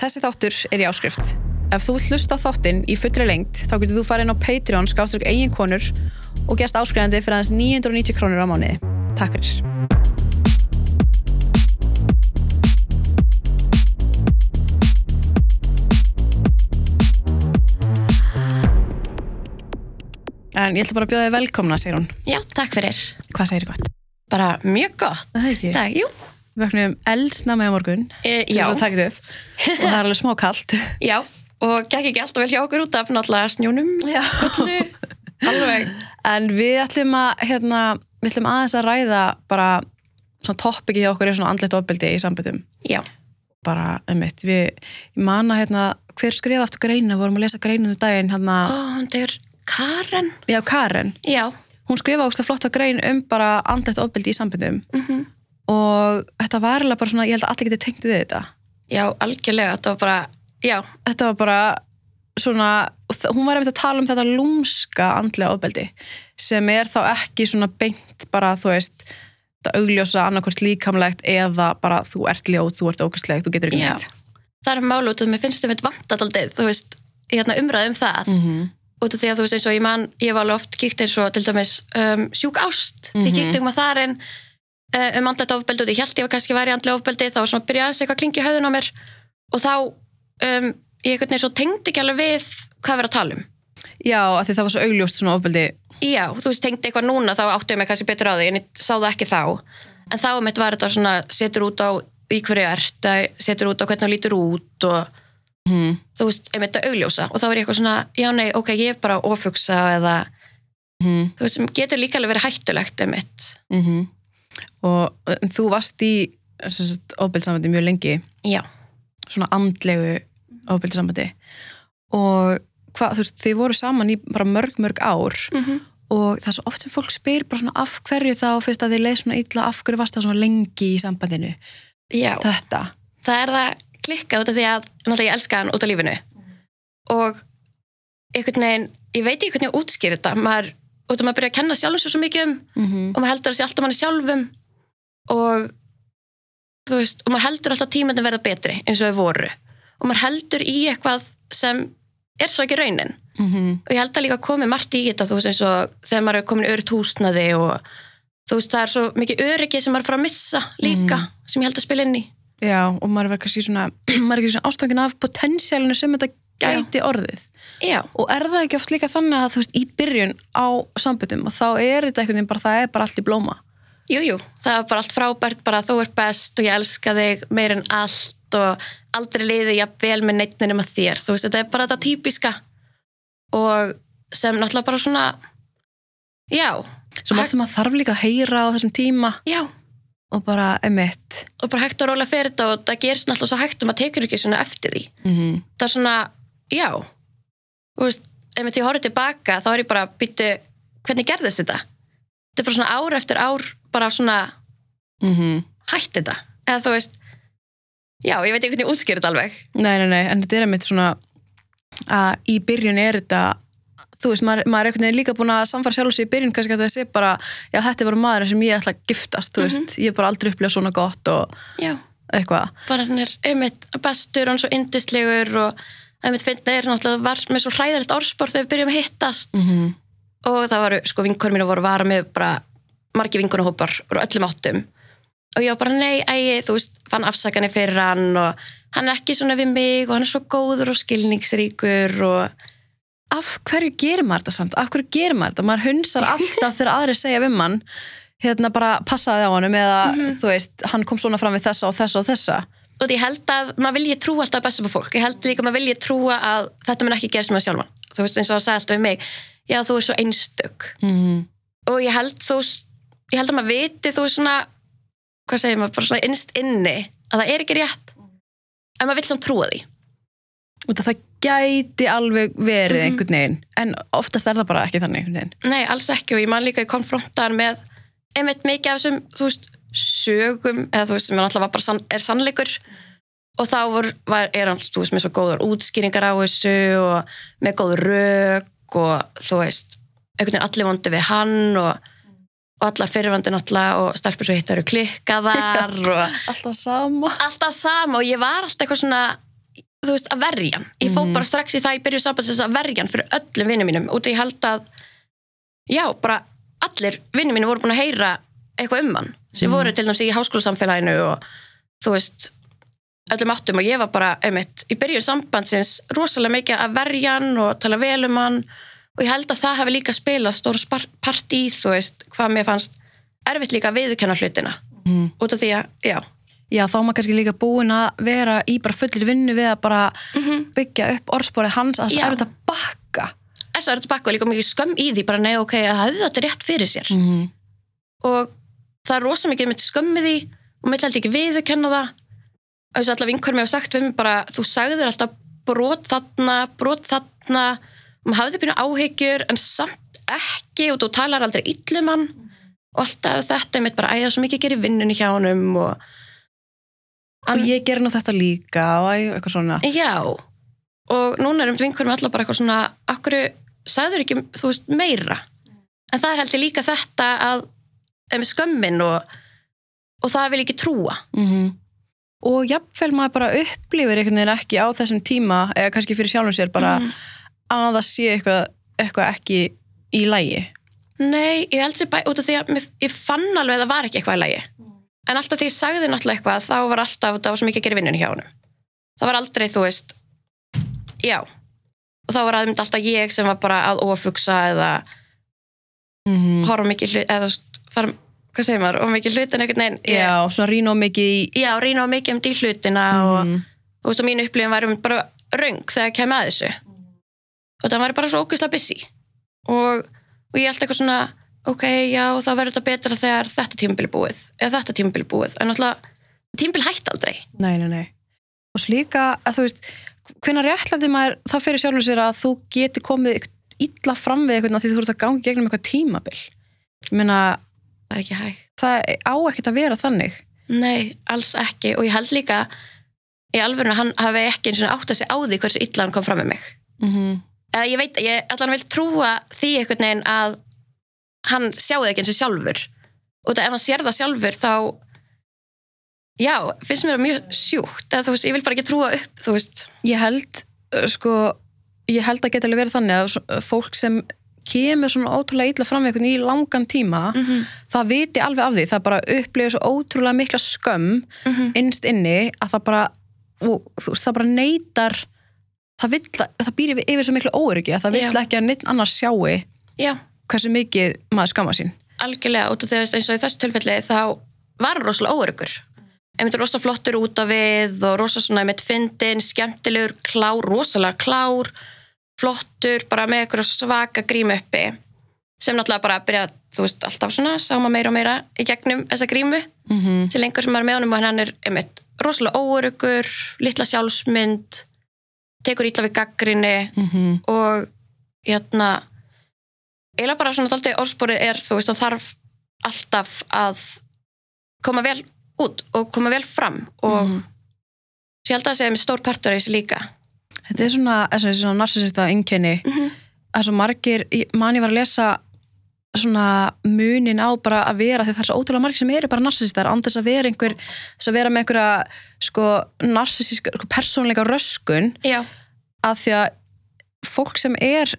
Þessi þáttur er í áskrift. Ef þú hlusta þáttinn í fullri lengt, þá getur þú farið inn á Patreon skáströkk eigin konur og gerst áskrifandi fyrir aðeins 990 krónur á mánuði. Takk fyrir. En ég ætla bara að bjóða þig velkomna, segir hún. Já, takk fyrir. Hvað segir gott? Bara mjög gott. Það er ekki? Takk, jú. Við vöknum eldsna með morgun E, að og það er alveg smá kalt. já. Og gekk ekki alltaf vel hjá okkur út af náttúrulega snjónum. Alveg. En við ætlum að, hérna, við ætlum aðeins að ræða bara svona toppikið hjá okkur er svona andlegt ofbeldi í samböndum. Já. Bara, einmitt, við, ég man að, hérna, hver skrifa aftur greina, vorum að lesa greinu um daginn, hérna, hún tegur Karen. já, Karen. Já. Hún skrifa ógst flotta grein um bara andlegt ofbeldi í samböndum Mm og þetta var alveg bara svona, ég held að allir geti tengt við þetta. Já, algjörlega. Þetta var bara, já. Þetta var bara svona, hún var einmitt að tala um þetta lúmska andlega ofbeldi sem er þá ekki svona beint bara, þú veist, þetta augljósa annarkvort líkamlegt eða bara þú ert ljóð, þú ert ógæstlegt, þú getur ekki neitt. Það er málu út af mér finnst þeim vant alltaf, þú veist, hérna umræði um það. Mm -hmm. Út af því að þú veist eins og ég man, ég var alveg oft kíkt eins og til dæmis um, sjúk ást. Mhm. Því kíkt um að uh, um andlet ofbeldi og ég held ég var kannski væri andlet ofbeldi þá svona að byrja aðeins eitthvað að klingi höfðun á mér og þá um, ég tengdi ekki alveg við hvað við erum að tala um. Já, af því það var svo augljóst svona ofbeldi. Já, þú veist, tengdi eitthvað núna þá áttu ég mig kannski betur á því en ég sá það ekki þá. En þá mitt var þetta svona setur út á í hverju ert, setur út á hvernig það lítur út og Mm. þú veist, einmitt að augljósa og þá er ég eitthvað svona, já nei, ok, ég er bara ofugsa eða, Mm þú veist, getur líka alveg verið hættulegt. -hmm. Og þú varst í ofbeldssambandi mjög lengi, Já, svona andlegu ofbeldssambandi og hvað, þú veist, þið voru saman í bara mörg, mörg ár. Mm og það er svo oft sem fólk spyr bara svona af hverju þá fyrst að þið leið svona illa? Af hverju varst það svona lengi í sambandinu? Já. þetta. Það er það klikkað út af því að náttúrulega ég elska hann út af lífinu. Og einhvern veginn, ég veit ekki hvernig ég útskýr þetta. Maður, út af maður byrja að kenna sjálfum svo, svo mikið um mm -hmm. og maður heldur að sé alltaf manni sjálfum og þú veist, og maður heldur alltaf tímandi verða betri eins og þau voru. Og maður heldur í eitthvað sem er svo ekki raunin. Og ég held að líka komi margt í þetta þú veist eins og þegar maður er komin í örygt húsnaði og þú veist það er svo mikið öryggi sem maður er fara að missa líka sem ég held að spila inn í. Já, og maður er kannski svona maður er ekki svona ástofngin af potensiálinu sem þetta gæti orðið. Já, og er það ekki oft líka þannig að þú veist í byrjun á sambundum og þá er þetta einhvern veginn bara, það er bara allt í blóma? Jú, jú, það er bara allt frábært bara þú ert best og ég elska þig meir en allt og aldrei liði ég vel með neittnin um að þér. Þú veist, þetta er bara þetta típiska. Og sem náttúrulega bara svona já, sem oft sem maður þarf líka að heyra á þessum tíma. Já. Og bara emitt og bara hægt að róla fyrir þetta og það gerist náttúrulega svo hægt og maður tekur ekki svona eftir því. Mm -hmm. það er svona, já. Þú veist, ef ég horfði tilbaka þá er ég bara, býttu, hvernig gerðist þetta? Þetta er bara svona ár eftir ár bara svona hætt þetta, eða þú veist já, ég veit ekki hvernig ég útskýr þetta alveg. Nei, nei, nei, en þetta er emitt svona að í byrjun er þetta þú veist, maður, maður er einhvern veginn líka búin að samfara sjálf sér í byrjun kannski að það sé bara já, þetta er bara maður sem ég ætla að giftast þú veist, ég er bara aldrei upplegað svona gott og já, eitthvað. Bara hann er einmitt bestur og hann svo yndislegur og einmitt finna er náttúrulega var með svo hræðilegt orðspor þegar við byrjum að hittast mm -hmm. og það varu, sko, vinkur mínu voru vara með bara margi vinkunahópar úr öllum áttum og ég var bara, nei, ægi, þú veist fann afsakanir fyrir hann og hann er ekki svona við mig og hann er svo góður og skilningsríkur og af hverju gerir maður þetta samt? Af hverju gerir maður þetta? Maður hunsar alltaf þegar aðri segja við mann hérna bara passaði á honum eða þú veist, hann kom svona fram við þessa og þessa og þessa og ég held að maður vilji trúa alltaf bestu på fólk. Ég held líka að maður vilji trúa að þetta mun ekki gerast með sjálfan. Þú veist eins og það sagði alltaf við mig já þú er svo einstök. Mm -hmm. og ég held þú ég held að maður viti þú er svona hvað segir maður, bara svona innst inni að það er ekki rétt. En maður vill samt trúa því. Af það gæti alveg verið Mhm. einhvern veginn. En oftast er það bara ekki þannig nei, alls ekki. Og ég man líka í konfrontaðan með einmitt mikið af þessum þú veist, sögum eða þú veist, sem alltaf sann, er sannleikur. Og þá var, var, er hann þú veist, með svo góðar útskýringar á þessu og með góð rök og þú veist, einhvern veginn allir vondi við hann og, og allar fyrirvandi náttúrulega og stelpur svo hitt eru klikkaðar og alltaf sama. Alltaf sama og ég var alltaf eitthvað svona þú veist, að verja hann. Ég fór Mhm. bara strax í það í byrju sambandsins að verja hann fyrir öllum vinnum mínum út ég held að já, bara allir vinnum mínum voru búin að heyra eitthvað um hann sem Mhm. voru til dæmis í háskólasamfélaginu og þú veist öllum áttum og ég var bara, einmitt, í byrju sambandsins rosalega mikið að verja hann og tala vel um hann og ég held að það hefði líka spilað stór part í, þú veist, hvað mér fannst erfitt líka að viðurkenna hlutina Mhm. út af því að, já Já, þá er maður kannski líka búin að vera í bara fullir vinnu við að bara mm byggja upp orðspórið hans að það er þetta bakka. þess að þetta bakka og líka mikið skömm í því bara nei ok, að hafði þetta rétt fyrir sér Mm. og það er rosa mikið með skömmið því og mitt held ekki viðurkenna það. Og þess að allar vinkur mér hafa sagt við mig bara þú sagðir alltaf brot þarna brot þarna og maður hafði pínu áhyggjur en samt ekki og þú talar aldrei illum hann. Og alltaf þetta er mitt bara æða svo mikið að í vinnunni hjá honum og Og ég ger nú þetta líka og eitthvað svona. Já, og núna er um vinkur með allar bara eitthvað svona, akkur sagður ekki, þú veist, meira? En það er heldur líka þetta að um skömmin og og það vil ekki trúa. Mm Og jafnvel maður bara upplifir einhvern veginn ekki á þessum tíma eða kannski fyrir sjálfum sér bara Mhm. að það sé eitthvað, eitthvað ekki í lægi. Nei, ég held sér bæ, út af því að ég fann alveg að það var ekki eitthvað í lagi. En alltaf því ég sagði náttúrulega eitthvað þá var alltaf, það var svo mikið að gera í vinnunni hjá honum. Það var aldrei, þú veist já. Og þá var aðeins alltaf ég sem var bara að ofugsa eða Mm horfa mikið eða þú veist, fara, hvað segir maður, of mikið hlutin einhvern veginn ég- Já, svona rýna á mikið í... já, rýna á mikið um því hlutina og Mm. þú veist, og mínu upplifin var um bara röng þegar kem að þessu og það var bara svo ógeðslega busy og, og ég held eitthvað svona ok, já, þá verður þetta betra þegar þetta tímabil er búið, eða þetta tímabil er búið en náttúrulega, tímabil hætti aldrei Nei, nei, nei. Og svo líka að þú veist, hvenær réttlæti maður það fyrir sjálfum sér að þú geti komið illa fram við eitthvað því þú ert að gangi gegnum eitthvað tímabil. Ég meina, það er ekki hægt. Það á ekkert að vera þannig. nei, alls ekki, og ég held líka í að hann hafi ekki eins og átt að segja á því hversu illa hann kom fram með mig. Mm -hmm. eða ég veit, ég allan vil trúa því einhvern veginn að hann sjáði ekki eins og sjálfur. Og ef hann sér það sjálfur þá já, finnst mér það mjög sjúkt. Eða þú veist, ég vil bara ekki trúa upp þú veist, Ég held, sko, ég held að geta alveg verið þannig að fólk sem kemur svona ótrúlega illa fram við einhvern í langan tíma, mm það viti alveg af því, það bara upplifir svo ótrúlega mikla skömm -hmm. innst inni að það bara, og, þú það bara neytar, það það býr yfir, yfir svo miklu óöryggi að það vill Já. ekki að neitt annars sjáu já, hversu mikið maður skamma sín. algjörlega út af því að eins og í þessu tilfelli þá var hann rosalega óöryggur einmitt rosalega flottur út af við og rosalega svona einmitt fyndin, skemmtilegur klár, rosalega klár flottur, bara með eitthvað svaka grímu uppi sem náttúrulega bara byrja, þú veist, alltaf svona sá maður meira og meira í gegnum þessa grímu Mm -hmm. til lengur sem er með honum og hann er einmitt rosalega óöryggur, litla sjálfsmynd tekur ítla við gaggrinni Mm og hérna eiginlega bara svona daldið orðsporið er þú veist að þarf alltaf að koma vel út og koma vel fram og Mhm. svo ég held að það segja með stór partur af þessu líka Þetta er svona, svona, svona narsisista einkenni. Mm -hmm. að svo margir, ég- man ég var að lesa svona munin á bara að vera því það er svo ótrúlega margir sem eru bara narsisistar þess að vera einhver, þess að vera með einhverja sko narsisísk sko, persónleika röskun. Já, að því að fólk sem er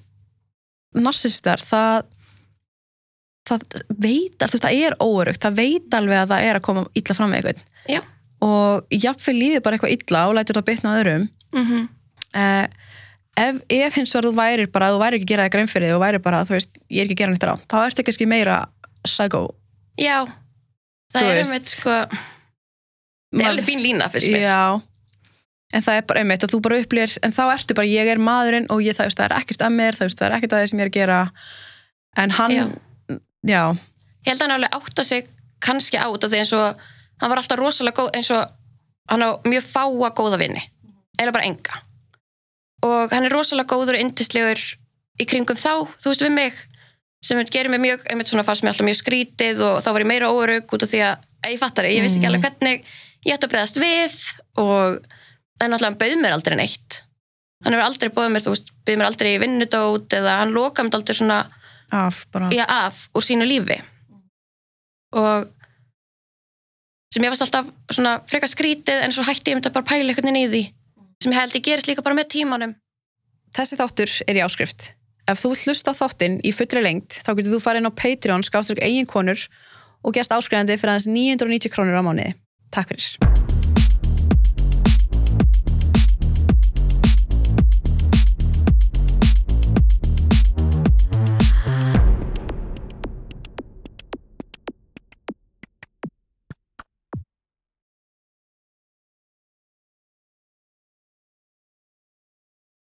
narsisistar það það veit, þú veist, það er óörugt. Það veit alveg að það er að koma illa fram með einhvern. Já. og jafnvel líður bara eitthvað illa og lætur það bitna á öðrum. Mm uh, ef, ef hins vegar þú værir bara, þú væri ekki að gera það grein fyrir þig og væri bara, þú veist, ég er ekki að gera nýtt á þá ertu kannski meira psycho. Já. Þú það er veist. einmitt sko það er alveg fín lína fyrst mér. Já, en það er bara einmitt að þú bara upplýr, en þá ertu bara, ég er maðurinn og ég, það, það er ekkert að mér, það, er ekkert að það sem ég er að gera. En hann, Já. já, ég held að hann alveg átta sig kannski át af því eins og hann var alltaf rosalega góð eins og hann á mjög fáa góða vinni eða bara enga og hann er rosalega góður og yndislegur í kringum þá, þú veist við mig sem gerir mig mjög, einmitt svona fannst mér alltaf mjög skrítið og þá var ég meira órug út af því að, að ég fattar það, ég vissi ekki alveg hvernig ég ætti að breyðast við og það er náttúrulega hann bauð mér aldrei neitt. Hann hefur aldrei bóðið mér, þú veist, bauð mér aldrei í vinnudót eða hann lokaði mér aldrei svona af bara. Já, af úr sínu lífi. Og sem ég varst alltaf svona frekar skrítið en svo hætti ég myndi bara pæla einhvern veginn í því sem ég held ég gerist líka bara með tímanum Þessi þáttur er í áskrift. Ef þú hlusta þáttinn í fullri lengt, þá getur þú farið inn á Patreon, skáströkk eigin konur og gerst áskrifandi fyrir aðeins 990 krónur á mánuði. Takk fyrir.